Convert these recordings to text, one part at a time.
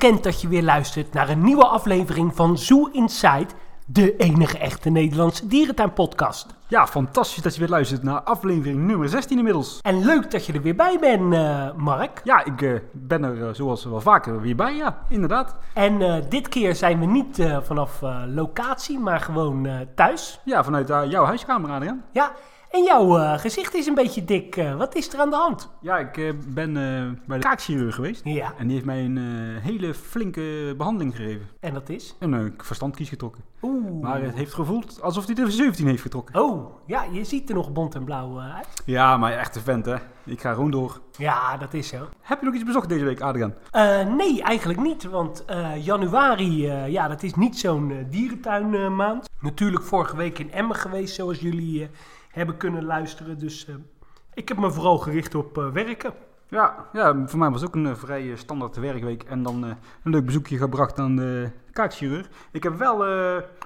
bekend dat je weer luistert naar een nieuwe aflevering van Zoo Inside, de enige echte Nederlandse dierentuinpodcast. Ja, fantastisch dat je weer luistert naar aflevering nummer 16 inmiddels. En leuk dat je er weer bij bent, eh, Mark. Ja, ik eh, ben er eh, zoals wel vaker weer bij, ja, inderdaad. En dit keer zijn we niet vanaf locatie, maar gewoon thuis. Ja, vanuit jouw huiskamer, Adriaan. Ja, en jouw eh, gezicht is een beetje dik. Eh, wat is er aan de hand? Ja, ik eh, ben bij de kaakchirurg geweest. Ja, En die heeft mij een hele flinke behandeling gegeven. en dat is? En een verstandkies getrokken. Oeh. Maar het heeft gevoeld alsof hij er 17 heeft getrokken. Oh, ja, je ziet er nog bont en blauw eh, uit. Ja, maar echt een vent, hè. Ik ga gewoon door. Ja, dat is zo. Heb je nog iets bezocht deze week, Adriaan? Eh, nee, eigenlijk niet. Want eh, januari, ja, dat is niet zo'n dierentuinmaand. Natuurlijk vorige week in Emmen geweest, zoals jullie hebben kunnen luisteren. Dus ik heb me vooral gericht op werken. Ja, ja, voor mij was het ook een eh, vrij eh, standaard werkweek. En dan eh, een leuk bezoekje gebracht aan de kaakchirurg. Ik heb wel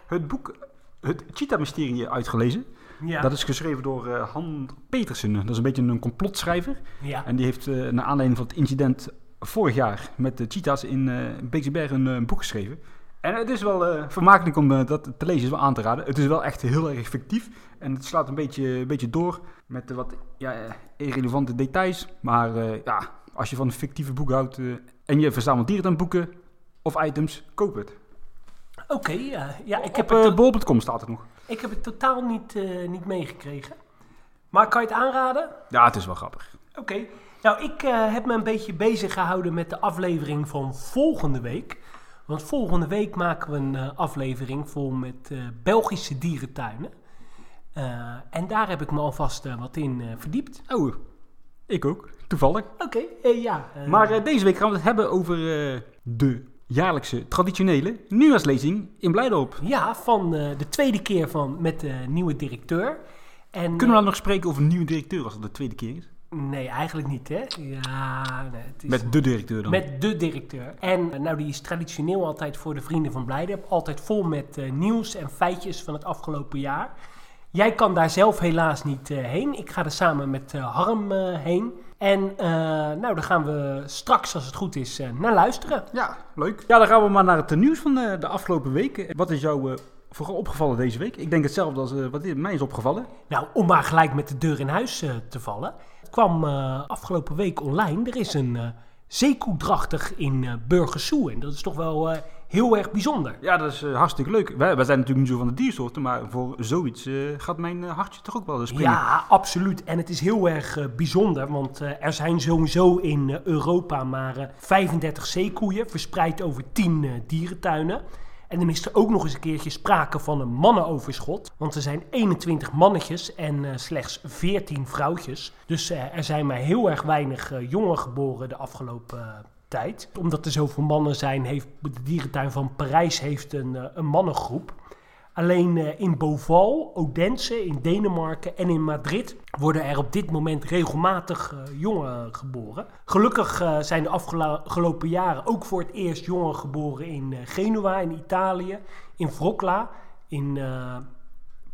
het boek Het Cheetah-mysterie uitgelezen. Ja, Dat is geschreven door Han Petersen. Dat is een beetje een complotschrijver. ja. En die heeft eh naar aanleiding van het incident vorig jaar met de cheetahs in Beekse Bergen een boek geschreven. En het is wel vermakelijk om dat te lezen, is wel aan te raden. Het is wel echt heel erg fictief. En het slaat een beetje, een beetje door met de wat ja, eh, irrelevante details. Maar eh, ja, als je van een fictieve boek houdt eh, en je verzamelt dierentuinboeken of items, koop het. Oké, ja. ja ik, Op heb eh, het, to- bol.com staat het nog. ik heb het totaal niet, niet meegekregen. Maar kan je het aanraden? Ja, het is wel grappig. Oké. Nou, ik heb me een beetje bezig gehouden met de aflevering van volgende week. Want volgende week maken we een aflevering vol met Belgische dierentuinen. Eh, en daar heb ik me alvast eh, wat in eh, verdiept. Oh, ik ook. Toevallig. Oké, ja. Maar deze week gaan we het hebben over de jaarlijkse traditionele nieuwjaarslezing in Blijdorp. ja, van de tweede keer van, met de nieuwe directeur. En, Kunnen we dan nog spreken over een nieuwe directeur als het de tweede keer is? nee, eigenlijk niet, hè? Ja, nee, het is... Met de directeur dan? Met de directeur. En nou, die is traditioneel altijd voor de Vrienden van Blijdorp. Altijd vol met nieuws en feitjes van het afgelopen jaar. Jij kan daar zelf helaas niet eh, heen. Ik ga er samen met eh, Harm eh, heen. En eh, nou, daar gaan we straks, als het goed is, eh, naar luisteren. Ja, leuk. Ja, dan gaan we maar naar het nieuws van de afgelopen weken. Wat is jou eh, vooral opgevallen deze week? Ik denk hetzelfde als eh, wat mij is opgevallen. Nou, om maar gelijk met de deur in huis eh, te vallen. Het kwam eh, afgelopen week online. Er is een uh, zeekoedrachtig in uh, Burgersoe. En dat is toch wel uh, heel erg bijzonder. Ja, dat is uh, hartstikke leuk. Wij, wij, zijn natuurlijk niet zo van de diersoorten, maar voor zoiets uh, gaat mijn hartje toch ook wel springen. Ja, absoluut. En het is heel erg bijzonder, want er zijn sowieso in Europa maar 35 zeekoeien, verspreid over 10 uh, dierentuinen. En dan is er ook nog eens een keertje sprake van een mannenoverschot. Want er zijn 21 mannetjes en uh, slechts 14 vrouwtjes. Dus uh, er zijn maar heel erg weinig uh, jongen geboren de afgelopen tijd. Omdat er zoveel mannen zijn, heeft de dierentuin van Parijs heeft een, uh, een mannengroep. Alleen uh, in Beauval, Odense, in Denemarken en in Madrid worden er op dit moment regelmatig uh, jongen geboren. Gelukkig zijn de afgelopen jaren ook voor het eerst jongen geboren in Genua, in Italië, in Wroclaw, in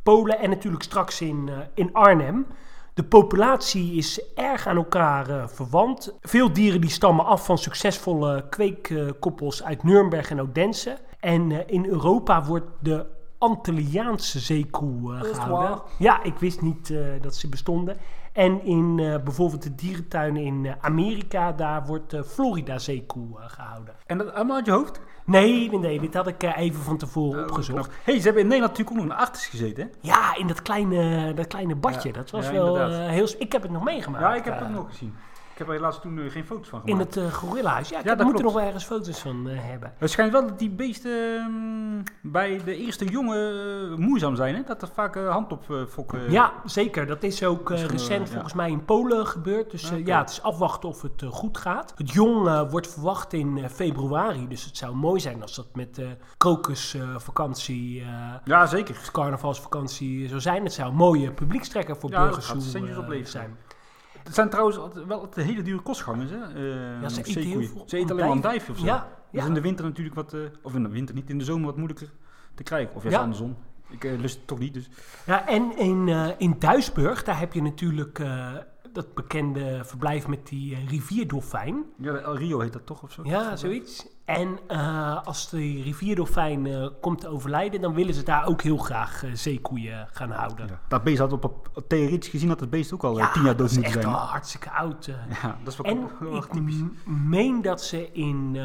Polen en natuurlijk straks in, in Arnhem. De populatie is erg aan elkaar uh, verwant. Veel dieren die stammen af van succesvolle kweekkoppels uit Nuremberg en Odense. En uh, in Europa wordt de Antilliaanse zeekoe uh, gehouden. Ja, ik wist niet dat ze bestonden. En in uh, bijvoorbeeld de dierentuinen in uh, Amerika, daar wordt de Florida zeekoe uh, gehouden. En dat allemaal uit je hoofd? Nee, nee, nee, dit had ik uh, even van tevoren oh, opgezocht. Hé, hey, ze hebben in Nederland natuurlijk ook nog een artis gezeten, hè? Ja, in dat kleine, dat kleine badje. Ja, dat was ja, wel uh, heel... Ik heb het nog meegemaakt. Ja, ik heb het nog gezien. Heb er helaas toen uh, geen foto's van gemaakt. In het uh, gorillahuis. Ja, ja, moet er nog wel ergens foto's van uh, hebben. Het schijnt wel dat die beesten um, bij de eerste jongen moeizaam zijn. Hè? Dat er vaak hand op fokken. Ja, zeker. Dat is ook recent volgens mij in Polen gebeurd. Dus okay. ja, het is afwachten of het goed gaat. Het jong wordt verwacht in februari. Dus het zou mooi zijn als dat met de krokusvakantie... ja, zeker. Carnavalsvakantie zou zijn. Het zou een mooie publiekstrekker voor ja, burgers zijn. Het zijn trouwens wel de hele dure kostgangers, hè? Uh, ja, ze eten, heel veel ze eten alleen maar een dijf of zo. Ja, ja. Dus in de winter natuurlijk wat, uh, of in de winter niet, in de zomer wat moeilijker te krijgen. Of juist ja. andersom. Ik uh, lust het toch niet, dus. Ja, en in, in Duisburg, daar heb je natuurlijk dat bekende verblijf met die rivierdolfijn. Ja, El Rio heet dat toch of zo? Ja, zoiets. En eh, als de rivierdolfijn eh, komt te overlijden, dan willen ze daar ook heel graag eh, zeekoeien gaan houden. Ja. Dat beest had op, theoretisch gezien dat het beest ook al Ja, tien jaar dat dood is moeten echt zijn. al hartstikke oud. Ja, dat is wel, En ik typisch. meen dat ze in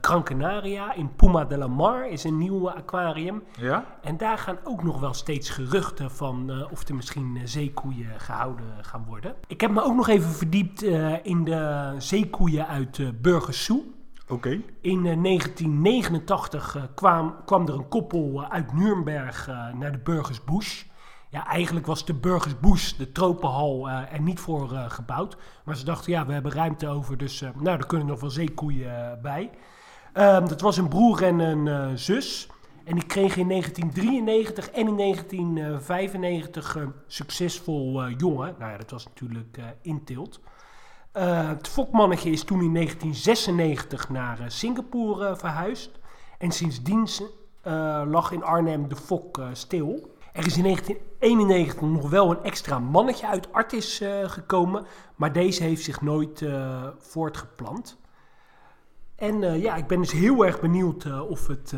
Gran Canaria, in Puma de la Mar, is een nieuw aquarium. Ja? En daar gaan ook nog wel steeds geruchten van of er misschien zeekoeien gehouden gaan worden. Ik heb me ook nog even verdiept in de zeekoeien uit uh, Burgersoe. Oké. In eh, 1989 eh, kwam, kwam er een koppel eh, uit Nuremberg eh, naar de Burgersbusch. Ja, eigenlijk was de Burgersbusch, de tropenhal, eh, er niet voor eh, gebouwd. Maar ze dachten, ja, we hebben ruimte over, dus eh, nou, er kunnen nog wel zeekoeien eh, bij. Ehm, dat was een broer en een eh, zus. En die kregen in 1993 en in 1995 eh, succesvol eh, jongen. Nou ja, dat was natuurlijk eh Intilt. Eh, het fokmannetje is toen in 1996 naar eh, Singapore eh, verhuisd. En sindsdien lag in Arnhem de fok stil. Er is in 1991 nog wel een extra mannetje uit Artis gekomen. Maar deze heeft zich nooit voortgeplant. En ja, ik ben dus heel erg benieuwd of het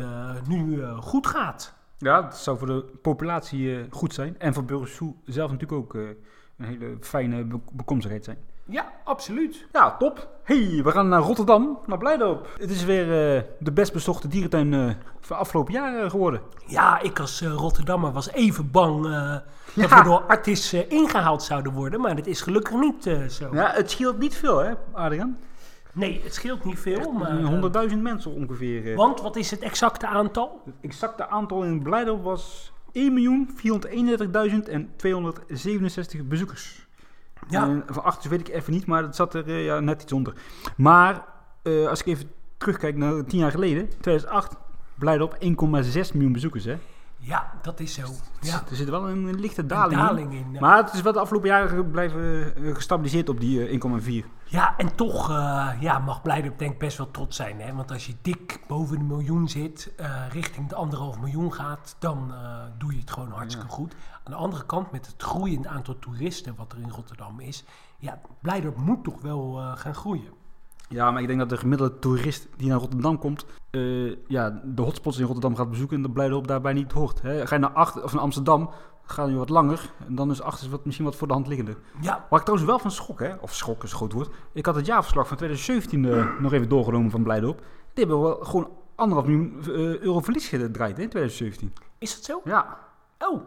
nu goed gaat. Ja, dat zou voor de populatie goed zijn. En voor Burgersoe zelf natuurlijk ook een hele fijne be bekomstigheid zijn. Ja, absoluut. Ja, top. hey, we gaan naar Rotterdam, naar Blijdorp. Het is weer eh, de best bezochte dierentuin eh, van afgelopen jaar eh, geworden. Ja, ik als Rotterdammer was even bang dat we door Artis eh, ingehaald zouden worden. Maar dat is gelukkig niet zo. Ja, het scheelt niet veel, hè, Adriaan? Nee, het scheelt niet veel. Maar, eh, Honderdduizend 100.000 mensen ongeveer. want wat is het exacte aantal? Het exacte aantal in Blijdorp was 1.431.267 bezoekers. Ja. En van achter weet ik even niet, maar het zat er eh, ja, net iets onder. Maar eh, als ik even terugkijk naar tien jaar geleden, 2008, Blijdorp 1,6 miljoen bezoekers. Hè? Ja, dat is zo. Ja, Er zit wel een, lichte daling, in. daling in. eh. Maar het is wel de afgelopen jaren blijven eh, gestabiliseerd op die eh, 1,4. Ja, en toch eh, ja, mag Blijdorp denk best wel trots zijn. Hè? Want als je dik boven de miljoen zit, eh, richting de anderhalf miljoen gaat, dan eh, doe je het gewoon hartstikke goed. Aan de andere kant, met het groeiende aantal toeristen wat er in Rotterdam is, ja, Blijdorp moet toch wel eh, gaan groeien. Ja, maar ik denk dat de gemiddelde toerist die naar Rotterdam komt, eh, ja, de hotspots in Rotterdam gaat bezoeken en dat Blijdorp daarbij niet hoort. Hè. Ga je naar, acht, of naar Amsterdam, ga je wat langer en dan is achter wat, misschien wat voor de hand liggende. Ja, Waar ik trouwens wel van schrok, hè, of schok is een groot woord. Ik had het jaarverslag van 2017 eh, nog even doorgenomen van Blijdorp. Die hebben wel gewoon anderhalf miljoen eh, euro verlies gedraaid hè, in 2017. is dat zo? Ja, Oh,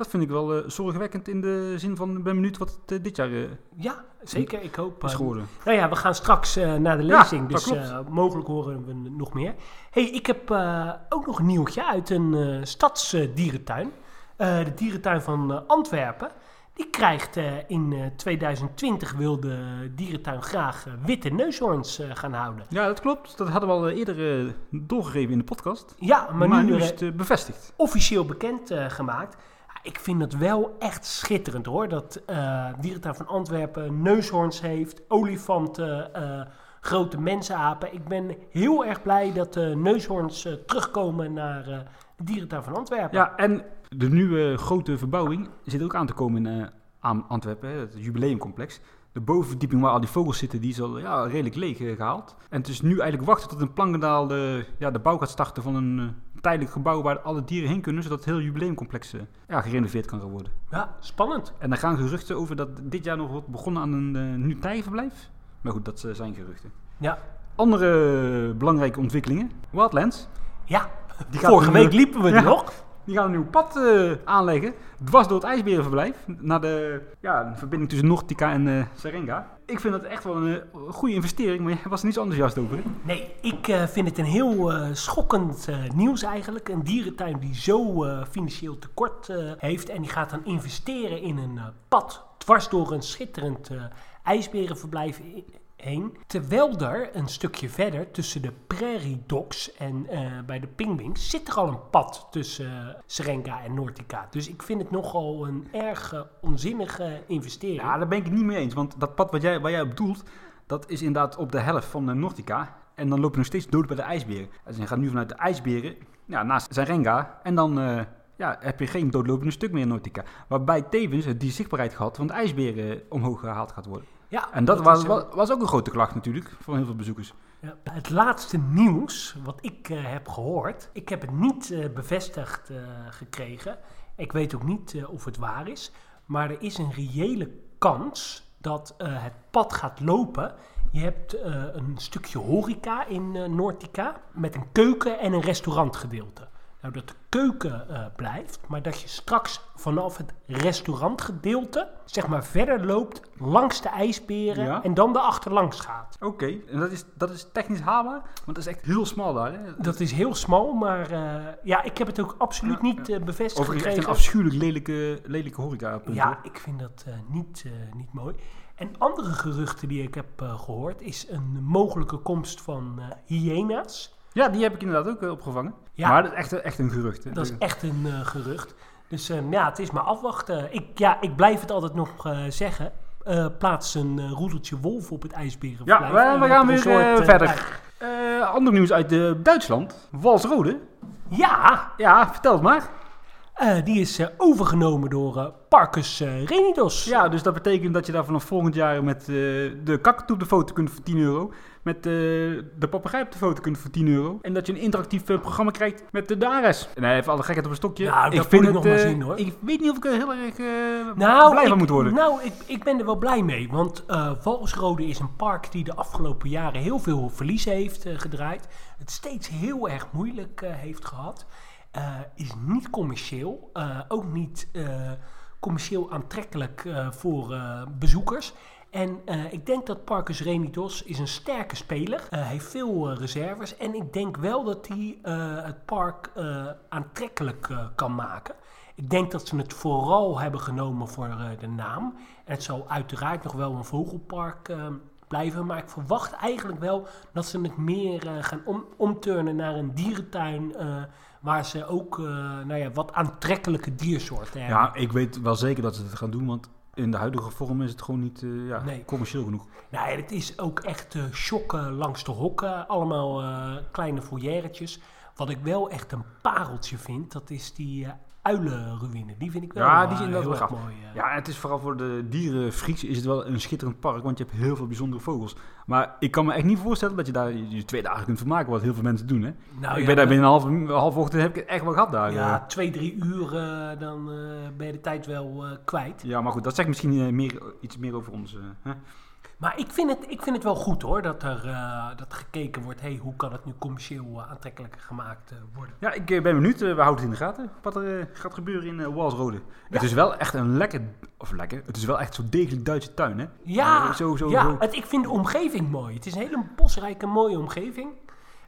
dat vind ik wel eh, zorgwekkend in de zin van, ik ben benieuwd wat het eh, dit jaar eh, ja, zeker. Ik hoop. is geworden. Nou ja, we gaan straks naar de lezing, dus mogelijk horen we nog meer. hey, ik heb ook nog een nieuwtje uit een stadsdierentuin. De dierentuin van Antwerpen. Die krijgt in eh, 2020 wil de dierentuin graag witte neushoorns gaan houden. Ja, dat klopt. Dat hadden we al eerder doorgegeven in de podcast. Ja, maar, Maar, nu, nu is het bevestigd. officieel bekend gemaakt. Ik vind het wel echt schitterend hoor. Dat eh Dierentuin van Antwerpen neushoorns heeft, olifanten, eh, grote mensenapen. Ik ben heel erg blij dat de neushoorns eh, terugkomen naar de Dierentuin van Antwerpen. Ja, en de nieuwe grote verbouwing zit ook aan te komen in aan Antwerpen, het jubileumcomplex. De bovenverdieping waar al die vogels zitten, die is al ja, redelijk leeg eh, gehaald. En het is nu eigenlijk wachten tot in Plankendaal de, ja, de bouw gaat starten van een eh, tijdelijk gebouw waar alle dieren heen kunnen, zodat het hele jubileumcomplex eh, ja, gerenoveerd kan gaan worden. Ja, spannend. En er gaan geruchten over dat dit jaar nog wordt begonnen aan een nieuw tijgerverblijf. Maar goed, dat zijn geruchten. Ja, Andere belangrijke ontwikkelingen. Wildlands. ja. Die vorige een, week liepen we ja. nog. Die gaan een nieuw pad eh, aanleggen. Dwars door het ijsberenverblijf. Naar de ja, verbinding tussen Nortica en eh Serenga. Ik vind dat echt wel een eh, goede investering. Maar jij was er niet zo enthousiast over. Nee, ik vind het een heel schokkend nieuws eigenlijk. Een dierentuin die zo financieel tekort heeft en die gaat dan investeren in een pad dwars door een schitterend ijsberenverblijf Terwijl er een stukje verder tussen de Prairie Dogs en eh, bij de Pingwings zit er al een pad tussen eh, Serenga en Nortica. Dus ik vind het nogal een erg eh, onzinnige investering. Ja, daar ben ik het niet mee eens. Want dat pad wat jij, waar jij op doelt, dat is inderdaad op de helft van Nortica. En dan loop je nog steeds dood bij de ijsberen. Dus je gaat nu vanuit de ijsberen ja, naast Serenga. En dan ja, heb je geen doodlopende stuk meer in Nortica. Waarbij tevens die zichtbaarheid gehad van de ijsberen omhoog gehaald gaat worden. Ja, En dat, was, was, was ook een grote klacht natuurlijk van heel veel bezoekers. Ja, het laatste nieuws wat ik eh, heb gehoord, ik heb het niet eh, bevestigd eh, gekregen. Ik weet ook niet of het waar is, maar er is een reële kans dat het pad gaat lopen. Je hebt een stukje horeca in Noordica met een keuken en een restaurantgedeelte. Nou, dat de keuken eh, blijft, maar dat je straks vanaf het restaurantgedeelte, zeg maar, verder loopt langs de ijsberen Ja. en dan de achterlangs gaat. Oké, en dat is, dat is technisch haalbaar, want dat is echt heel smal daar. Hè? Dat is heel smal, maar eh, ja, ik heb het ook absoluut Ja, niet eh, bevestigd Overigens echt een afschuwelijk lelijke, lelijke horeca. Ja, ik vind dat niet, niet mooi. En andere geruchten die ik heb eh, gehoord is een mogelijke komst van hyena's. Ja, die heb ik inderdaad ook eh, opgevangen. Ja. Maar dat is echt, echt een gerucht. hè. Dat is echt een eh, gerucht. Dus eh, ja, het is maar afwachten. Ik, ja, ik blijf het altijd nog eh, zeggen. Plaats een roedeltje wolf op het ijsberenverblijf. Ja, we- gaan weer, soort, verder. Ander nieuws uit Duitsland. Walsrode. ja, Ja, vertel het maar. die is overgenomen door Parcus eh, Renidos. Ja, dus dat betekent dat je daar vanaf volgend jaar met de kakatoe op de foto kunt voor 10 euro. Met eh, de papegaai op de foto kunt voor 10 euro. En dat je een interactief eh, programma krijgt met de DARES. Nee, even alle gekheid op een stokje. Nou, dat moet ik nog maar eh, zien, hoor. Ik weet niet of ik er heel erg Nou, blij ik, van moet worden. Nou, ik, ik ben er wel blij mee. Want eh Valsrode is een park die de afgelopen jaren heel veel verlies heeft gedraaid. Het steeds heel erg moeilijk heeft gehad. Eh, is niet commercieel. ook niet commercieel aantrekkelijk voor bezoekers. En eh, ik denk dat Parcus Renidos is een sterke speler. Hij heeft veel eh, reserves. En ik denk wel dat hij eh, het park eh, aantrekkelijk eh, kan maken. Ik denk dat ze het vooral hebben genomen voor eh, de naam. En het zal uiteraard nog wel een vogelpark eh, blijven. Maar ik verwacht eigenlijk wel dat ze het meer eh, gaan om, omturnen naar een dierentuin. eh, waar ze ook eh, nou ja, wat aantrekkelijke diersoorten hebben. Ja, ik weet wel zeker dat ze het gaan doen, want in de huidige vorm is het gewoon niet eh, ja, Nee. commercieel genoeg. Nou, ja, het is ook echt eh shocken langs de hokken. Allemaal eh, kleine foyeretjes. Wat ik wel echt een pareltje vind, dat is die uilenruïne. Die vind ik wel Ja, die eh, inderdaad heel erg mooi. Ja, het is vooral voor de dierenfrieks is het wel een schitterend park, want je hebt heel veel bijzondere vogels. Maar ik kan me echt niet voorstellen dat je daar je twee dagen kunt vermaken, wat heel veel mensen doen. Hè? Nou, ik ja, ben daar binnen een half, half ochtend heb ik het echt wel gehad daar. Ja, eh. twee, drie uur, eh, dan ben je de tijd wel kwijt. ja, maar goed, dat zegt misschien meer, iets meer over ons. hè? Maar ik vind, het, ik vind het wel goed hoor, dat er eh, dat gekeken wordt. hey, hoe kan het nu commercieel eh, aantrekkelijker gemaakt eh, worden? Ja, ik ben benieuwd. we houden het in de gaten wat er gaat gebeuren in uh, Walsrode. Het is wel echt een lekker, of lekker, het is wel echt zo'n degelijk Duitse tuin, hè? Ja, zo, zo, ja zo. Het, ik vind de omgeving mooi. Het is een hele bosrijke, mooie omgeving.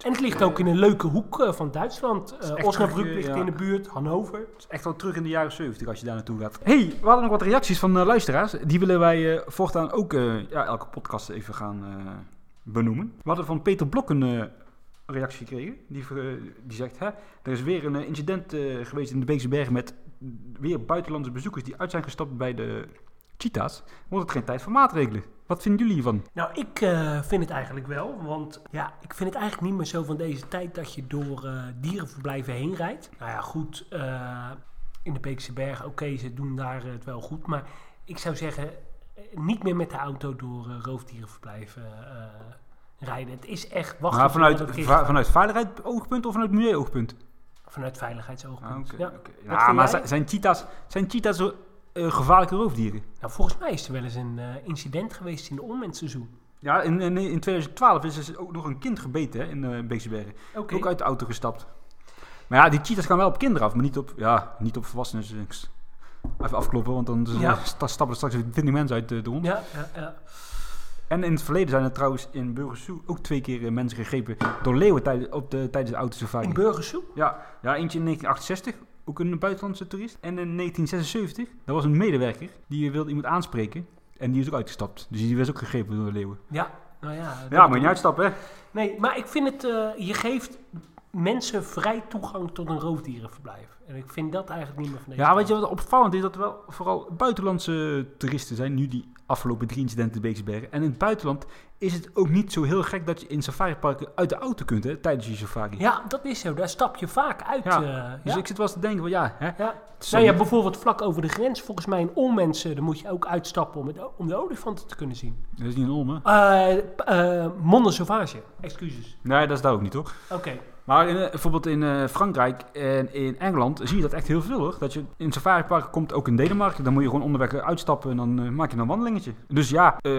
En het ligt ook in een leuke hoek eh, van Duitsland. Uh, Osnabrück ligt ja. in de buurt, Hannover. Het is echt wel terug in de jaren 70 als je daar naartoe gaat. hey, we hadden nog wat reacties van eh, luisteraars. Die willen wij eh, voortaan ook ja, elke podcast even gaan benoemen. We hadden van Peter Blok een reactie gekregen. Die, die zegt, hè, er is weer een incident geweest in de Beekse Bergen met weer buitenlandse bezoekers die uit zijn gestapt bij de cheetahs. Wordt het geen tijd voor maatregelen? Wat vinden jullie hiervan? Nou, ik eh, vind het eigenlijk wel. Want ja, ik vind het eigenlijk niet meer zo van deze tijd dat je door eh, dierenverblijven heen rijdt. Nou ja, goed. eh, in de Beekse Bergen, oké, ze doen daar het wel goed. Maar ik zou zeggen, niet meer met de auto door roofdierenverblijven rijden. Het is echt wachten. Maar vanuit, vanuit veiligheidsoogpunt of vanuit milieuoogpunt? vanuit veiligheidsoogpunt. Ah, ja. Ja, maar zijn cheetahs, zijn cheetahs eh, gevaarlijke roofdieren? Nou, volgens mij is er wel eens een eh, incident geweest in de onmensseizoen. Ja, in, in, in 2012 is er ook nog een kind gebeten hè, in uh, Beekse Bergen. Oké. Ook uit de auto gestapt. Maar ja, die cheetahs gaan wel op kinderen af, maar niet op, ja, niet op volwassenen. Dus even afkloppen, want dan Ja. eh, sta- stappen er straks weer 20 mensen uit de, hond. Ja, ja, ja. En in het verleden zijn er trouwens in Burgersoe ook twee keer eh, mensen gegrepen door leeuwen tijdens, op de, tijdens de autosafari. In Burgersoe? Ja, ja, eentje in 1968, ook een buitenlandse toerist. En in 1976, dat was een medewerker, die wilde iemand aanspreken. En die is ook uitgestapt. Dus die was ook gegrepen door de leeuwen. Ja, nou ja. Ja, maar niet uitstappen, hè? Nee, maar ik vind het, eh, je geeft mensen vrij toegang tot een roofdierenverblijf. En ik vind dat eigenlijk niet meer van deze Ja, weet je wat opvallend is? Dat er wel vooral buitenlandse toeristen zijn, nu die afgelopen drie incidenten in Beeksbergen. En in het buitenland is het ook niet zo heel gek dat je in safariparken uit de auto kunt, hè, tijdens je safari. Ja, dat is zo. Daar stap je vaak uit. Ja, eh, Dus ja. ik zit wel eens te denken van ja, hè, Ja. Nou ja, bijvoorbeeld vlak over de grens, volgens mij in Olmensen, daar moet je ook uitstappen om, het, om de olifanten te kunnen zien. dat is niet een Olme. Eh eh Monde Sauvage, excuses. Nee, dat is daar ook niet, toch? Oké. Maar in, eh, bijvoorbeeld in eh, Frankrijk en in Engeland zie je dat echt heel veel hoor. Dat je in safariparken komt, ook in Denemarken, dan moet je gewoon onderweg uitstappen en dan eh, maak je een wandelingetje. Dus ja, eh,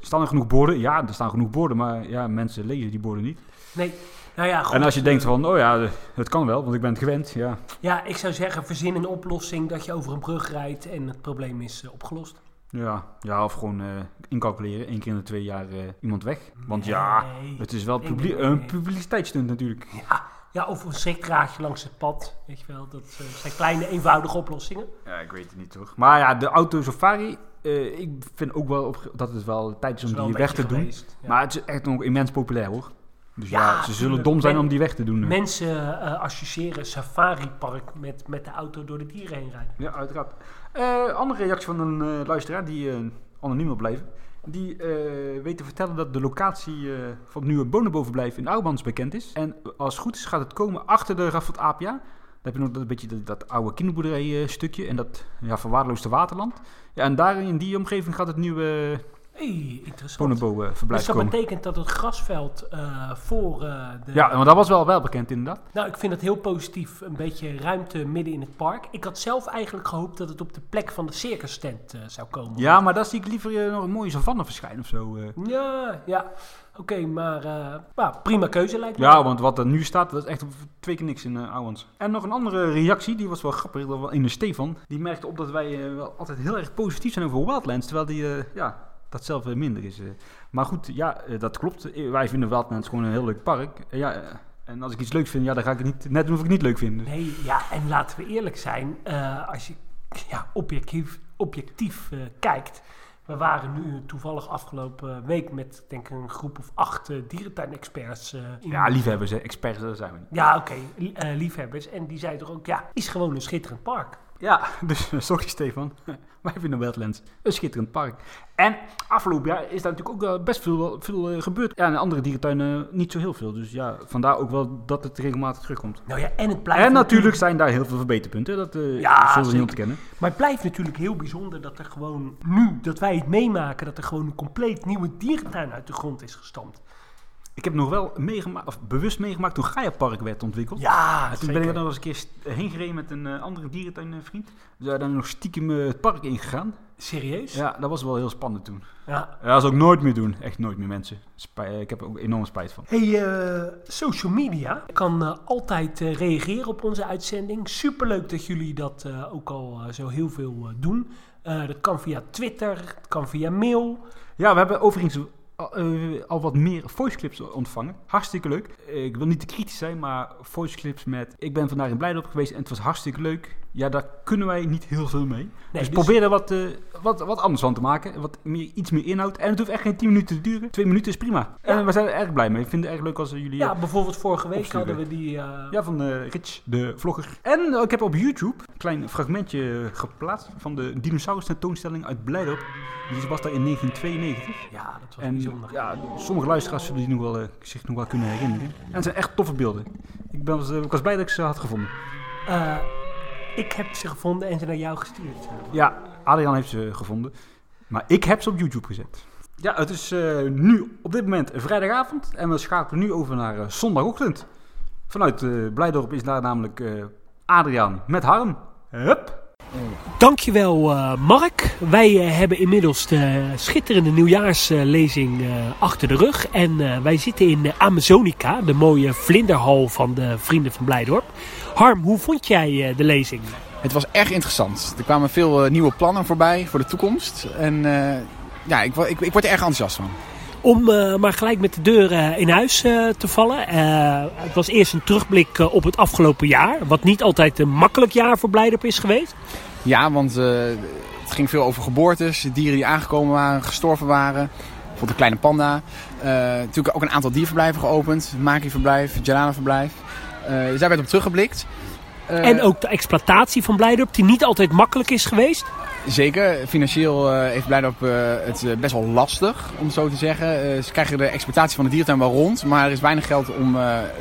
staan er genoeg borden? Ja, er staan genoeg borden, maar ja, mensen lezen die borden niet. Nee, nou ja, goed. En als je denkt van, oh ja, eh, het kan wel, want ik ben het gewend, ja. Ja, ik zou zeggen, verzin een oplossing dat je over een brug rijdt en het probleem is eh, opgelost. Ja, ja of gewoon eh, incalculeren, één keer in de twee jaar eh, iemand weg. Want ja, het is wel nee, nee. een publiciteitsstunt natuurlijk. Ja, ja, of een schrikdraadje langs het pad, weet je wel. Dat eh, zijn kleine, eenvoudige oplossingen. Ja, ik weet het niet toch. Maar ja, de auto safari, ik vind ook wel op, dat het wel tijd is om die weg te doen. ja. Maar het is echt nog immens populair hoor. Dus Ja, ja, ze zullen dom zijn om die weg te doen. Mensen associëren safaripark met, met de auto door de dieren heen rijden. Ja, uiteraard. Eh, andere reactie van een eh, luisteraar die eh, anoniem wil blijven. Die weet te vertellen dat de locatie van het nieuwe bonenbovenblijf in Oudmans bekend is. En als het goed is gaat het komen achter de Raffelt Apia. Dan heb je nog dat, beetje dat, oude kinderboerderij stukje en dat ja, verwaarloosde waterland. Ja, en daar in die omgeving gaat het nieuwe hey, interessant. Dus dat komen. betekent dat het grasveld eh, voor eh, de... Ja, maar dat was wel, wel bekend inderdaad. Nou, ik vind het heel positief. Een beetje ruimte midden in het park. Ik had zelf eigenlijk gehoopt dat het op de plek van de circus tent eh, zou komen. Ja, maar daar zie ik liever nog een mooie savanne verschijnen of zo. Ja, ja. Oké, maar nou, prima keuze lijkt me. Ja, want wat er nu staat, dat is echt twee keer niks in uh. En nog een andere reactie, die was wel grappig, dat was in de Stefan. Die merkte op dat wij wel altijd heel erg positief zijn over Wildlands, terwijl die, ja, dat zelf minder is. eh. Maar goed, ja, eh, dat klopt. Eh, Wij vinden Wildlands gewoon een heel leuk park. Ja, en als ik iets leuk vind, ja, dan ga ik het niet, net doen of ik het niet leuk vind. Dus- Nee, ja, en laten we eerlijk zijn. als je ja, objectief, objectief kijkt. We waren nu toevallig afgelopen week met denk ik een groep of acht eh, dierentuinexperts. in- Ja, liefhebbers, hè, experts, daar zijn we niet. Ja, oké, li- liefhebbers. En die zeiden toch ook, ja, is gewoon een schitterend park. Ja, dus eh, sorry Stefan. Wij vinden Wildlands een schitterend park. En afgelopen jaar is daar natuurlijk ook wel best veel, veel eh, gebeurd. Ja, in andere dierentuinen niet zo heel veel. Dus ja, vandaar ook wel dat het regelmatig terugkomt. Nou ja, en het blijft En natuurlijk zijn daar heel veel verbeterpunten. Dat eh Ja, zullen we zeker. niet ontkennen. Maar het blijft natuurlijk heel bijzonder dat er gewoon nu, dat wij het meemaken, dat er gewoon een compleet nieuwe dierentuin uit de grond is gestampt. Ik heb nog wel meegemaakt, of bewust meegemaakt toen Gaia Park werd ontwikkeld. Ja, En toen ben ik er nog eens een keer st- heen gereden met een eh, andere dierentuinvriend. We zijn dan nog stiekem eh, het park ingegaan. Serieus? Ja, dat was wel heel spannend toen. Ja. Ja, dat zou ik nooit meer doen. Echt nooit meer mensen. Spij- ik heb er ook enorm spijt van. Hey, eh, social media. Kan eh, altijd eh, reageren op onze uitzending. Superleuk dat jullie dat eh, ook al eh, zo heel veel eh, doen. Eh, dat kan via Twitter, dat kan via mail. Ja, we hebben overigens al, eh, al wat meer voiceclips ontvangen. Hartstikke leuk. Ik wil niet te kritisch zijn, maar voiceclips met... Ik ben vandaag in Blijdorp geweest en het was hartstikke leuk. Ja, daar kunnen wij niet heel veel mee. Nee, dus, dus- probeer er wat, eh, wat, wat anders van te maken. Wat meer, iets meer inhoud. En het hoeft echt geen 10 minuten te duren. Twee minuten is prima. En we zijn er erg blij mee. Ik vind het erg leuk als jullie... Ja, eh, bijvoorbeeld vorige week opsturen. hadden we die... eh, ja, van Rich, de vlogger. En ik heb op YouTube een klein fragmentje geplaatst van de dinosaurus tentoonstelling uit Blijdorp. Die was daar in 1992. ja, dat was En bijzonder. ja, sommige luisteraars zullen die nog wel, zich nog wel kunnen herinneren. En het zijn echt toffe beelden. Ik, ben, ik was blij dat ik ze had gevonden. Ik heb ze gevonden en ze naar jou gestuurd. Ja, Adriaan heeft ze gevonden. Maar ik heb ze op YouTube gezet. Ja, het is eh, nu op dit moment vrijdagavond. En we schakelen nu over naar eh, zondagochtend. Vanuit eh Blijdorp is daar namelijk eh, Adriaan met Harm. Hup! Dankjewel eh Mark. Wij hebben inmiddels de schitterende nieuwjaarslezing eh, achter de rug. En eh, wij zitten in de Amazonica, de mooie vlinderhal van de Vrienden van Blijdorp. Harm, hoe vond jij eh, de lezing? Het was erg interessant. Er kwamen veel eh, nieuwe plannen voorbij voor de toekomst. En eh, ja, ik, ik, ik word er erg enthousiast van. Om maar gelijk met de deur in huis te vallen. Het was eerst een terugblik op het afgelopen jaar. Wat niet altijd een makkelijk jaar voor Blijdorp is geweest. Ja, want het ging veel over geboortes, dieren die aangekomen waren, gestorven waren. Bijvoorbeeld een kleine panda. Natuurlijk ook een aantal dierverblijven geopend. Maki-verblijf, Jalana-verblijf. Eh, dus daar werd op teruggeblikt. Uh, en ook de exploitatie van Blijdorp, die niet altijd makkelijk is geweest. Zeker. Financieel uh, heeft Blijdorp uh, het best wel lastig, om het zo te zeggen. ze krijgen de exploitatie van de diertuin wel rond, maar er is weinig geld om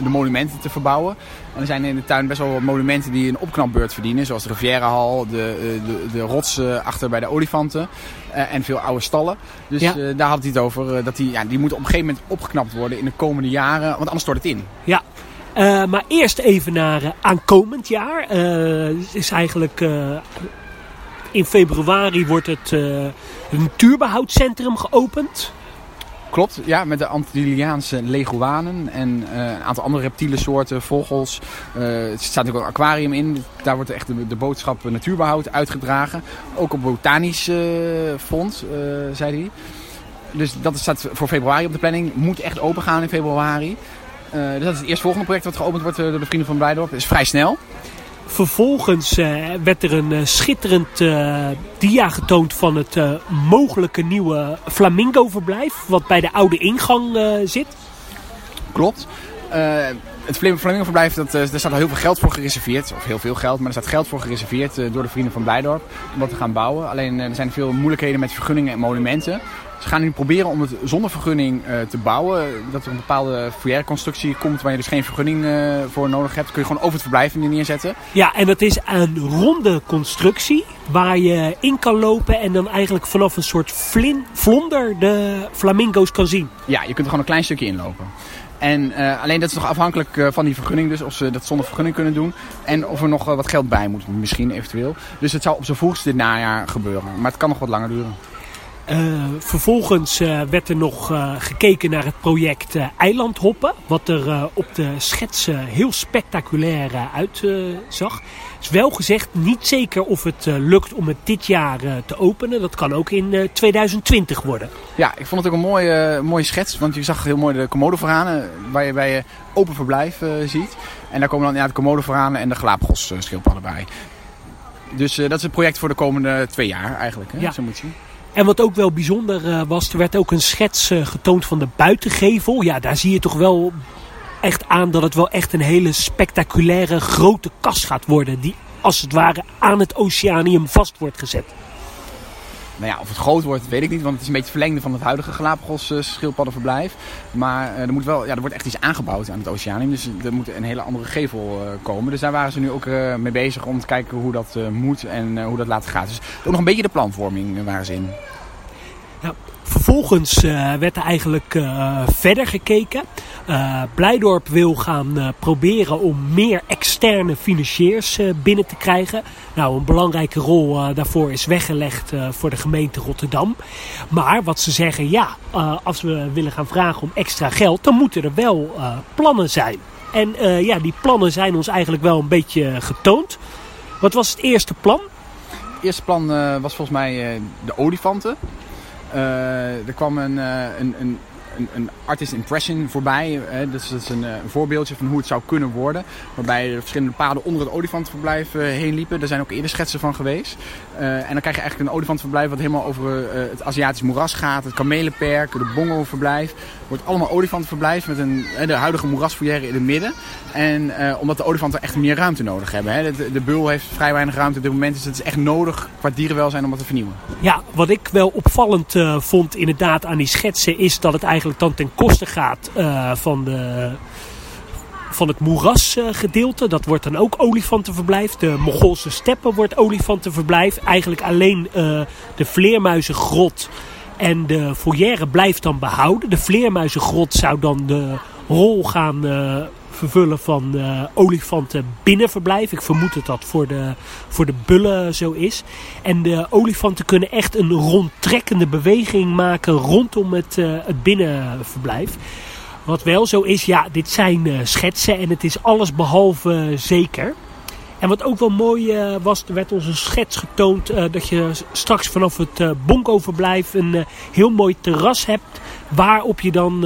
de monumenten te verbouwen. En er zijn in de tuin best wel wat monumenten die een opknapbeurt verdienen, zoals de Rivierenhal, de, de, de rots achter bij de olifanten en veel oude stallen. Dus ja. daar had hij het over, dat die, ja, die moeten op een gegeven moment opgeknapt worden in de komende jaren, want anders stort het in. Ja, uh, maar eerst even naar uh, aankomend jaar. Uh, is eigenlijk in februari wordt het natuurbehoudcentrum geopend. Klopt, ja, met de Antilliaanse leguanen en een aantal andere reptiele soorten, vogels. er staat ook een aquarium in. Daar wordt echt de, de boodschap natuurbehoud uitgedragen. Ook op botanisch fonds, zei hij. Dus dat staat voor februari op de planning. Moet echt open gaan in februari. Uh, dus dat is het eerstvolgende project wat geopend wordt eh, door de Vrienden van Blijdorp. Dat is vrij snel. Vervolgens uh, werd er een schitterend dia getoond van het mogelijke nieuwe flamingo-verblijf. Wat bij de oude ingang zit. Klopt. Het Flamingo-verblijf, dat, daar staat al heel veel geld voor gereserveerd. Of heel veel geld, maar er staat geld voor gereserveerd door de Vrienden van Blijdorp. Om dat te gaan bouwen. Alleen er zijn veel moeilijkheden met vergunningen en monumenten. Ze gaan nu proberen om het zonder vergunning uh, te bouwen. Dat er een bepaalde foyer constructie komt waar je dus geen vergunning uh, voor nodig hebt. Kun je gewoon over het verblijf neerzetten. Ja, en dat is een ronde constructie waar je in kan lopen en dan eigenlijk vanaf een soort flin, vlonder de flamingo's kan zien. Ja, je kunt er gewoon een klein stukje inlopen. En uh, alleen dat is nog afhankelijk uh, van die vergunning dus. Of ze dat zonder vergunning kunnen doen. En of er nog uh, wat geld bij moet. Misschien eventueel. Dus het zou op zijn vroegst dit najaar gebeuren. Maar het kan nog wat langer duren. Vervolgens werd er nog gekeken naar het project Eilandhoppen. Wat er op de schetsen heel spectaculair uitzag. Is wel gezegd niet zeker of het lukt om het dit jaar te openen. Dat kan ook in 2020 worden. Ja, ik vond het ook een mooie, mooie schets. Want je zag heel mooi de Komodo-varanen. Waar je bij je open verblijf ziet. En daar komen dan ja, de Komodo-varanen en de Galapagos schildpadden bij. Dus dat is het project voor de komende twee jaar eigenlijk. Hè? Ja. Zo moet je zien. En wat ook wel bijzonder was, er werd ook een schets getoond van de buitengevel. Ja, daar zie je toch wel echt aan dat het wel echt een hele spectaculaire grote kas gaat worden. Die als het ware aan het oceanium vast wordt gezet. Nou ja, of het groot wordt, weet ik niet. Want het is een beetje het verlengde van het huidige Galapagos uh, schildpaddenverblijf. Maar er, moet wel, ja, er wordt echt iets aangebouwd aan het oceanium. Dus er moet een hele andere gevel komen. Dus daar waren ze nu ook mee bezig om te kijken hoe dat moet en hoe dat later gaat. Dus ook nog een beetje de planvorming waren ze in. Nou, vervolgens uh, werd er eigenlijk uh, verder gekeken. Uh, Blijdorp wil gaan proberen om meer externe financiers binnen te krijgen. Nou, een belangrijke rol daarvoor is weggelegd voor de gemeente Rotterdam. Maar wat ze zeggen, ja, als we willen gaan vragen om extra geld, dan moeten er wel plannen zijn. En ja, die plannen zijn ons eigenlijk wel een beetje getoond. Wat was het eerste plan? Het eerste plan was volgens mij de olifanten. Uh, er kwam een, uh, een, een, een, artist impression voorbij. Dus dat is een, een, voorbeeldje van hoe het zou kunnen worden. Waarbij er verschillende paden onder het olifantenverblijf uh, heen liepen. Daar zijn ook eerder schetsen van geweest. en dan krijg je eigenlijk een olifantenverblijf wat helemaal over het Aziatisch moeras gaat. Het kamelenperk, de bongo-verblijf. Wordt allemaal olifantenverblijf met een, de huidige moerasfoyer in het midden. En omdat de olifanten echt meer ruimte nodig hebben. Hè? De, de, bul heeft vrij weinig ruimte op dit moment. Dus het is echt nodig qua dierenwelzijn om dat te vernieuwen. Ja, wat ik wel opvallend vond inderdaad aan die schetsen is dat het eigenlijk dan ten koste gaat uh, van, de, van het moerasgedeelte. dat wordt dan ook olifantenverblijf. De Mongoolse steppen wordt olifantenverblijf. Eigenlijk alleen uh, de vleermuizengrot en de foyer blijft dan behouden. De vleermuizengrot zou dan de rol gaan uh, vervullen van uh, olifanten binnenverblijf. Ik vermoed dat dat voor de, voor de bullen zo is. En de olifanten kunnen echt een rondtrekkende beweging maken rondom het, uh, het binnenverblijf. Wat wel zo is, ja, dit zijn schetsen en het is alles behalve zeker. En wat ook wel mooi uh, was, er werd ons een schets getoond uh, dat je straks vanaf het uh, Bonko-verblijf een heel mooi terras hebt waarop je dan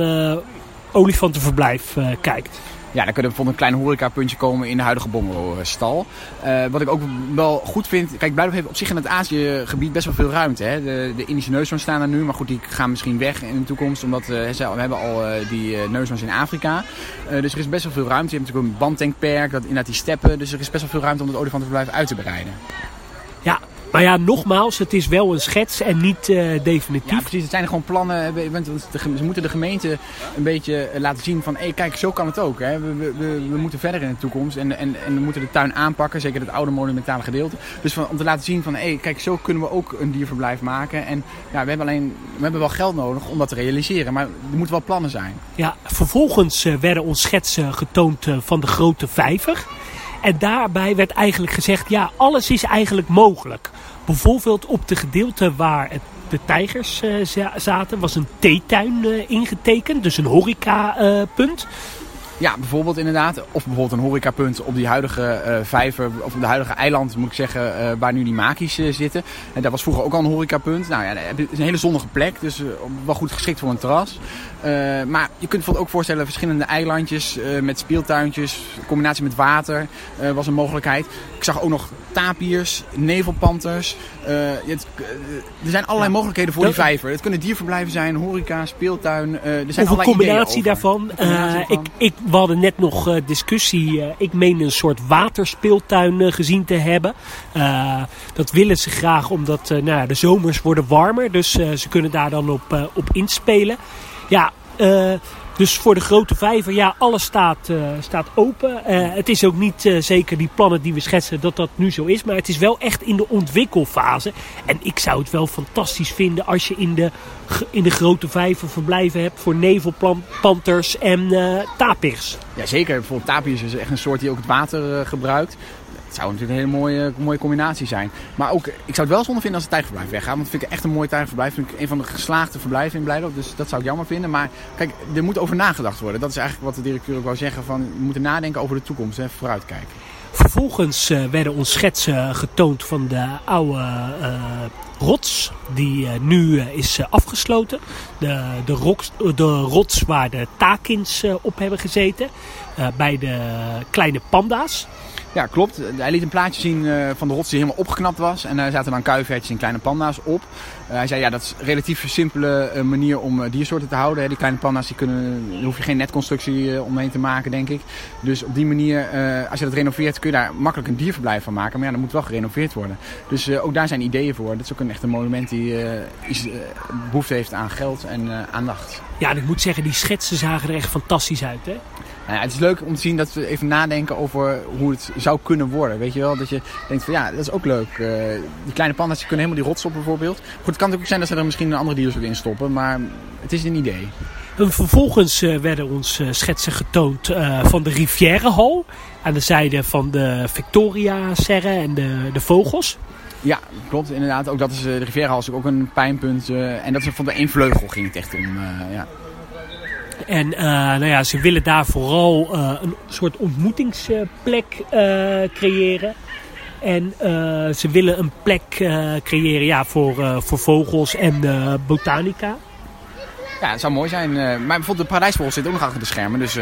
olifantenverblijf kijkt. Ja, dan kunnen we bijvoorbeeld een klein horecapuntje komen in de huidige Bongo-stal. Uh, wat ik ook wel goed vind... Kijk, Blijdorp heeft op zich in het Azië-gebied best wel veel ruimte. Hè? De, de Indische neushoorns staan er nu, maar goed, die gaan misschien weg in de toekomst. Omdat uh, we hebben al uh, die neushoorns in Afrika. dus er is best wel veel ruimte. Je hebt natuurlijk een bandtankperk, dat, inderdaad die steppen. Dus er is best wel veel ruimte om het olifantenverblijf uit te breiden. Ja, maar ja, nogmaals, het is wel een schets en niet uh, definitief. Ja, precies. Het zijn gewoon plannen. Ze moeten de gemeente een beetje laten zien van... hé, kijk, zo kan het ook. Hè. We, we, we, moeten verder in de toekomst. En, en, en we moeten de tuin aanpakken. Zeker het oude monumentale gedeelte. Dus van, om te laten zien van... hé, kijk, zo kunnen we ook een dierverblijf maken. En ja, we hebben alleen... We hebben wel geld nodig om dat te realiseren. Maar er moeten wel plannen zijn. Ja, vervolgens uh, werden ons schetsen getoond uh, van de grote vijver. En daarbij werd eigenlijk gezegd, ja, alles is eigenlijk mogelijk. Bijvoorbeeld op de gedeelte waar de tijgers uh, zaten, was een theetuin uh, ingetekend. Dus een horecapunt. Uh, ja, bijvoorbeeld inderdaad. Of bijvoorbeeld een horecapunt op die huidige uh, vijver, of op de huidige eiland moet ik zeggen, uh, waar nu die makies uh, zitten. En daar was vroeger ook al een horecapunt. Nou ja, het is een hele zonnige plek, dus wel goed geschikt voor een terras. maar je kunt bijvoorbeeld ook voorstellen verschillende eilandjes met speeltuintjes, combinatie met water was een mogelijkheid. Ik zag ook nog tapiers, nevelpanters. Het, er zijn allerlei ja. mogelijkheden voor die vijver. Het kunnen dierverblijven zijn, horeca, speeltuin. er zijn of een combinatie daarvan. ik, ik we hadden net nog uh, discussie. Uh, ik meen een soort waterspeeltuin uh, gezien te hebben. dat willen ze graag omdat nou, de zomers worden warmer. Dus ze kunnen daar dan op, op inspelen. Ja, dus voor de grote vijver, ja, alles staat, uh, staat open. Uh, het is ook niet uh, zeker die plannen die we schetsen dat dat nu zo is. Maar het is wel echt in de ontwikkelfase. En ik zou het wel fantastisch vinden als je in de, in de grote vijver verblijven hebt voor nevelpanters en tapirs. Ja, zeker. Bijvoorbeeld tapirs is echt een soort die ook het water gebruikt. Het zou natuurlijk een hele mooie, mooie combinatie zijn. Maar ook, ik zou het wel zonde vinden als het tijgerverblijf weggaat. Want vind ik echt een mooi tijgerverblijf. Vind ik een van de geslaagde verblijven in Blijdorp. Dus dat zou ik jammer vinden. Maar kijk, er moet over nagedacht worden. Dat is eigenlijk wat de directeur ook wou zeggen. Van, we moeten nadenken over de toekomst. Hè, vooruitkijken. Vervolgens uh, werden ons schetsen getoond van de oude uh, rots. Die uh, nu is afgesloten. De, de, de rots waar de takins op hebben gezeten. bij de kleine panda's. Ja, klopt. Hij liet een plaatje zien uh, van de rots die helemaal opgeknapt was. En daar zaten dan kuivertjes en kleine panda's op. Uh, hij zei, ja, dat is een relatief simpele uh, manier om diersoorten te houden. Die kleine panda's, die kunnen, hoef je geen netconstructie omheen te maken, denk ik. Dus op die manier, als je dat renoveert, kun je daar makkelijk een dierverblijf van maken. Maar ja, dat moet wel gerenoveerd worden. Dus ook daar zijn ideeën voor. Dat is ook een echte monument die behoefte heeft aan geld en aandacht. Ja, en ik moet zeggen, die schetsen zagen er echt fantastisch uit, hè? Nou ja, het is leuk om te zien dat we even nadenken over hoe het zou kunnen worden. Weet je wel, dat je denkt van ja, dat is ook leuk. Uh, die kleine panda's die kunnen helemaal die rots op bijvoorbeeld. Goed, het kan ook zijn dat ze er misschien een andere dieren in stoppen, maar het is een idee. En vervolgens uh, werden ons uh, schetsen getoond van de Rivierenhal. Aan de zijde van de Victoria-serre en de, de vogels. Ja, klopt inderdaad. Ook dat is, de Rivierenhal is ook een pijnpunt. en dat is van de één vleugel ging het echt om. ja. En uh, nou ja, ze willen daar vooral uh, een soort ontmoetingsplek uh, creëren. En ze willen een plek creëren ja, voor, voor vogels en botanica. Ja, het zou mooi zijn. maar bijvoorbeeld de paradijsvogel zit ook nog achter de schermen. Dus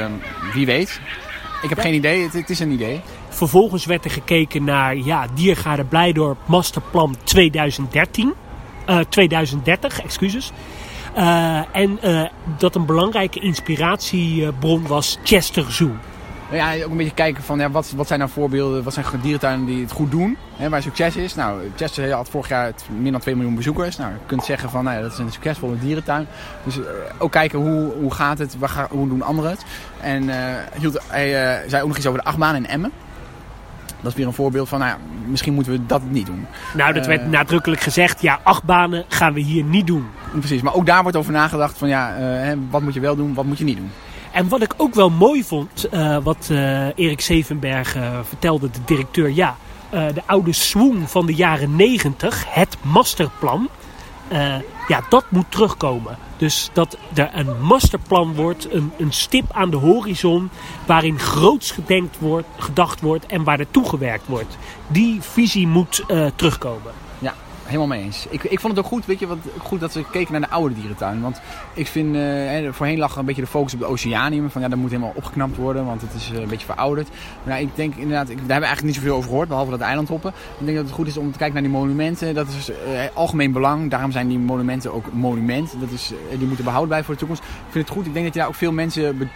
wie weet. Ik heb ja. geen idee. Het, het, is een idee. Vervolgens werd er gekeken naar ja, Diergaarde Blijdorp Masterplan 2013. 2030, excuses. Uh, en uh, dat een belangrijke inspiratiebron was Chester Zoo. Ja, ook een beetje kijken van ja, wat, wat zijn nou voorbeelden, wat zijn dierentuinen die het goed doen, hè, waar succes is. Nou, Chester had vorig jaar meer dan 2 miljoen bezoekers. Nou, je kunt zeggen van nou, dat is een succesvolle dierentuin. Dus uh, ook kijken hoe, hoe gaat het, waar hoe doen anderen het. En hield, hij zei ook nog iets over de achtbaan in Emmen. Dat is weer een voorbeeld van, nou ja, misschien moeten we dat niet doen. Nou, dat werd nadrukkelijk gezegd, ja, acht banen gaan we hier niet doen. Precies, maar ook daar wordt over nagedacht van, ja, uh, wat moet je wel doen, wat moet je niet doen. En wat ik ook wel mooi vond, uh, wat Erik Zevenberg vertelde, de directeur, ja, de oude swoon van de jaren negentig, het masterplan, ja, dat moet terugkomen. Dus dat er een masterplan wordt, een, een stip aan de horizon, waarin groots gedenkt wordt, gedacht wordt en waar er toegewerkt wordt. Die visie moet uh, terugkomen. Helemaal mee eens. Ik, ik vond het ook goed, weet je, wat, goed dat ze keken naar de oude dierentuin. Want ik vind, eh, voorheen lag een beetje de focus op de oceanium. Van ja, dat moet helemaal opgeknapt worden, want het is eh, een beetje verouderd. Maar ja, ik denk inderdaad, ik, daar hebben we eigenlijk niet zoveel over gehoord, behalve dat eilandhoppen. Ik denk dat het goed is om te kijken naar die monumenten. Dat is eh, algemeen belang. Daarom zijn die monumenten ook monument. Dat is, die moeten behouden blijven voor de toekomst. Ik vind het goed. Ik denk dat je daar ook veel mensen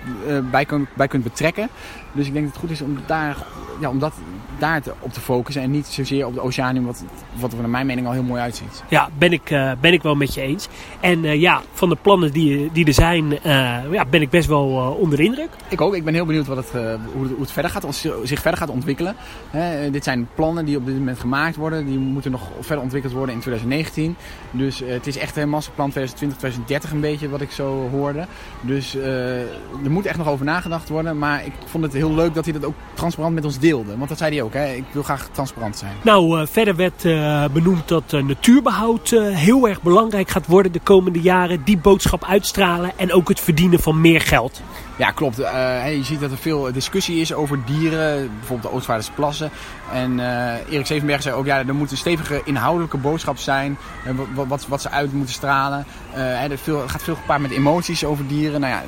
bij, bij kunt betrekken. Dus ik denk dat het goed is om daar, ja, om dat daar te, op te focussen. En niet zozeer op de oceanium, wat, wat naar mijn mening al heel mooi uitziet. Ja, ben ik, eh, ben ik wel met je eens. En eh, ja, van de plannen die, die er zijn, eh, ja, ben ik best wel onder de indruk. Ik ook. Ik ben heel benieuwd wat het, eh, hoe, het, hoe het verder gaat, zich verder gaat ontwikkelen. Hè, dit zijn plannen die op dit moment gemaakt worden. Die moeten nog verder ontwikkeld worden in 2019. Dus het is echt een masterplan 2020, 2030 een beetje wat ik zo hoorde. Dus eh, er moet echt nog over nagedacht worden. Maar ik vond het heel leuk dat hij dat ook transparant met ons deelde. Want dat zei hij ook. Hè. Ik wil graag transparant zijn. Nou, eh, verder werd eh, benoemd dat natuurbehoud eh, heel erg belangrijk gaat worden de komende jaren. Die boodschap uitstralen en ook het verdienen van meer geld. Ja, klopt. Eh, je ziet dat er veel discussie is over dieren, bijvoorbeeld de Oostvaardersplassen. En eh, Erik Zevenberg zei ook, ja, er moet een stevige inhoudelijke boodschap zijn, eh, wat, wat, wat ze uit moeten stralen. Hè, er veel, gaat veel gepaard met emoties over dieren. Nou ja,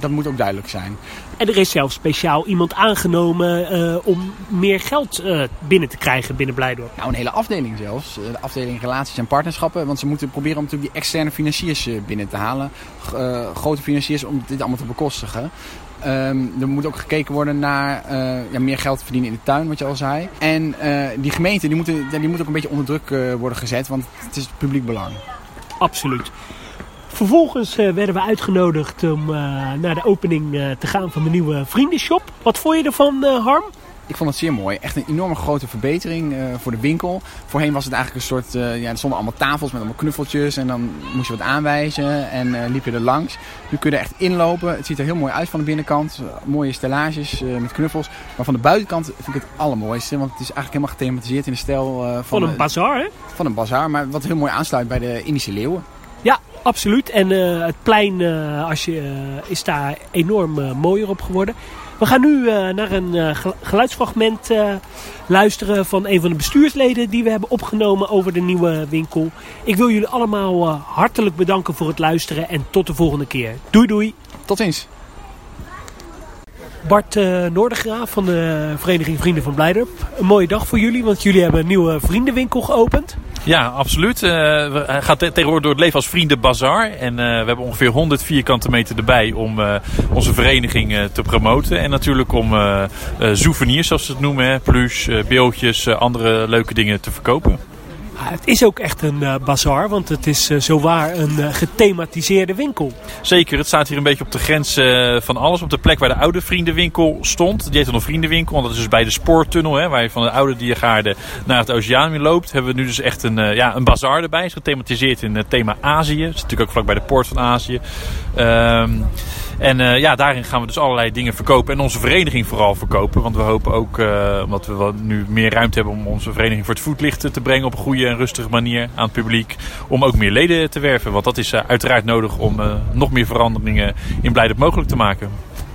dat moet ook duidelijk zijn. En er is zelfs speciaal iemand aangenomen om meer geld binnen te krijgen binnen Blijdorp. Nou, een hele afdeling zelfs. De afdeling relaties en partnerschappen. Want ze moeten proberen om natuurlijk die externe financiers binnen te halen. Grote financiers om dit allemaal te bekostigen. Ehm, er moet ook gekeken worden naar eh, ja, meer geld verdienen in de tuin, wat je al zei. En eh, die gemeente die moeten, die moet ook een beetje onder druk eh, worden gezet, want het is publiek belang. Absoluut. Vervolgens werden we uitgenodigd om naar de opening te gaan van de nieuwe vriendenshop. Wat vond je ervan, Harm? Ik vond het zeer mooi. Echt een enorme grote verbetering eh, voor de winkel. Voorheen was het eigenlijk een soort... eh, ja, er stonden allemaal tafels met allemaal knuffeltjes. En dan moest je wat aanwijzen. En eh, liep je er langs. Nu kun je er echt inlopen. Het ziet er heel mooi uit van de binnenkant. Mooie stellages met knuffels. Maar van de buitenkant vind ik het allermooiste. Want het is eigenlijk helemaal gethematiseerd in de stijl van, Van een bazaar, hè? van een bazaar. Maar wat heel mooi aansluit bij de Indische leeuwen. Ja, absoluut. En het plein als je, is daar enorm mooier op geworden. We gaan nu eh, naar een eh, gel- geluidsfragment eh, luisteren van een van de bestuursleden die we hebben opgenomen over de nieuwe winkel. Ik wil jullie allemaal hartelijk bedanken voor het luisteren en tot de volgende keer. Doei doei! Tot ziens. Bart Noordergraaf van de Vereniging Vrienden van Blijdorp. Een mooie dag voor jullie, want jullie hebben een nieuwe vriendenwinkel geopend. Ja, absoluut. Eh, we- te- tegenwoordig door het leven als Vrienden Bazaar. En eh, we hebben ongeveer 100 vierkante meter erbij om eh, onze vereniging te promoten. En natuurlijk om souvenirs, zoals ze het noemen. Eh, beeldjes, andere leuke dingen te verkopen. Ah, het is ook echt een eh bazaar, want het is eh, zowaar een eh, gethematiseerde winkel. Zeker, het staat hier een beetje op de grens van alles. Op de plek waar de oude vriendenwinkel stond. Die heet dan nog vriendenwinkel, want dat is dus bij de spoortunnel. Hè, waar je van de oude diergaarden naar het oceaan weer loopt. Hebben we nu dus echt een, ja, een bazaar erbij. is gethematiseerd in het thema Azië. Dat is natuurlijk ook vlak bij de poort van Azië. Ehm, en eh, ja, daarin gaan we dus allerlei dingen verkopen. En onze vereniging vooral verkopen. Want we hopen ook, eh, omdat we nu meer ruimte hebben om onze vereniging voor het voetlicht te brengen. Op een goede en rustige manier aan het publiek. Om ook meer leden te werven. Want dat is eh, uiteraard nodig om nog meer veranderingen in Blijdorp mogelijk te maken.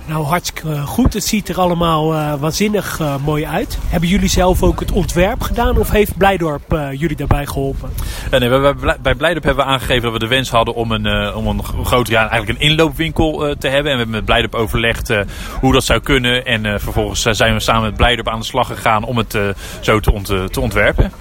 Nou, hartstikke eh, goed. Het ziet er allemaal eh, waanzinnig eh, mooi uit. Hebben jullie zelf ook het ontwerp gedaan of heeft Blijdorp jullie daarbij geholpen? Eh, nee, bij, bij Blijdorp hebben we aangegeven dat we de wens hadden om een, om een grote, ja, eigenlijk een inloopwinkel te hebben. En we hebben met Blijdorp overlegd hoe dat zou kunnen. En vervolgens zijn we samen met Blijdorp aan de slag gegaan om het zo te, ont, te ontwerpen.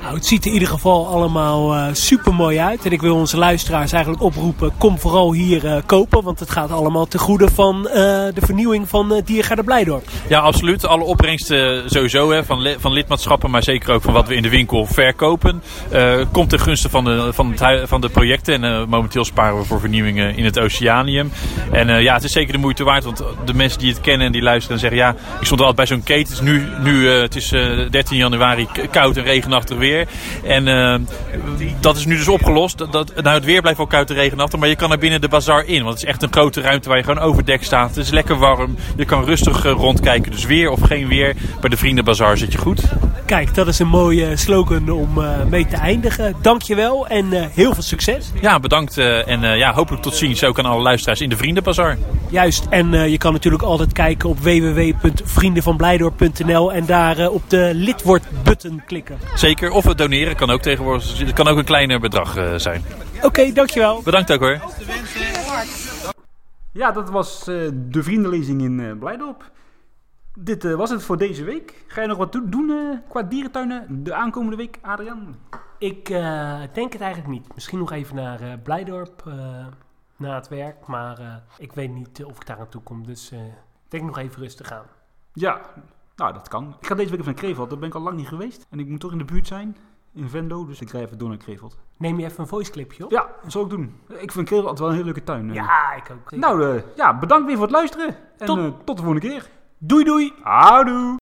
Nou, het ziet er in ieder geval allemaal eh super mooi uit. En ik wil onze luisteraars eigenlijk oproepen: kom vooral hier eh, kopen. Want het gaat allemaal ten goede van eh, de vernieuwing van uh, Diergaarde Blijdorp. Ja, absoluut. Alle opbrengsten sowieso hè, van, van lidmaatschappen, maar zeker ook van wat we in de winkel verkopen. komt ten gunste van de, van het, van de projecten. En momenteel sparen we voor vernieuwingen in het Oceanium. En ja, het is zeker de moeite waard. Want de mensen die het kennen en die luisteren en zeggen... ja, ik stond altijd bij zo'n keten. Het is nu, nu het is eh, 13 januari koud en regenachtig weer. En eh, dat is nu dus opgelost. Dat, dat, nou, het weer blijft wel koud en regenachtig. Maar je kan er binnen de bazaar in. Want het is echt een grote ruimte waar je gewoon overdekt staat. Het is lekker warm. Je kan rustig eh, rondkijken. Dus weer of geen weer. Bij de Vriendenbazaar zit je goed. Kijk, dat is een mooie slogan om eh, mee te eindigen. Dankjewel en eh, heel veel succes. Ja, bedankt eh, en eh, ja, hopelijk tot ziens ook aan alle luisteraars in de Vriendenbazar. Juist, en eh, je kan natuurlijk altijd kijken op www.vriendenvanblijdorp.nl en daar eh, op de lidword-button klikken. Zeker, of het doneren kan ook tegenwoordig. Het kan ook een kleiner bedrag eh, zijn. Oké, dankjewel. Bedankt ook hoor. Ja, dat was eh, de vriendenlezing in eh Blijdorp. Dit eh, was het voor deze week. Ga je nog wat do- doen eh, qua dierentuinen de aankomende week, Adrian? Ik eh, denk het eigenlijk niet. Misschien nog even naar eh, Blijdorp eh, na het werk, maar eh, ik weet niet of ik daar aan toe kom. Dus eh, ik denk nog even rustig aan. Ja, nou dat kan. Ik ga deze week even naar Kreveld. Daar ben ik al lang niet geweest. En ik moet toch in de buurt zijn, in Vendo. Dus ik rij even door naar Kreveld. Neem je even een voice clipje op? Ja, dat zal ik doen. Ik vind Kreveld altijd wel een hele leuke tuin. eh. Ja, ik ook. Nou, eh, ja, bedankt weer voor het luisteren. En Tot- eh, tot de volgende keer. Doei doei! Houdoe!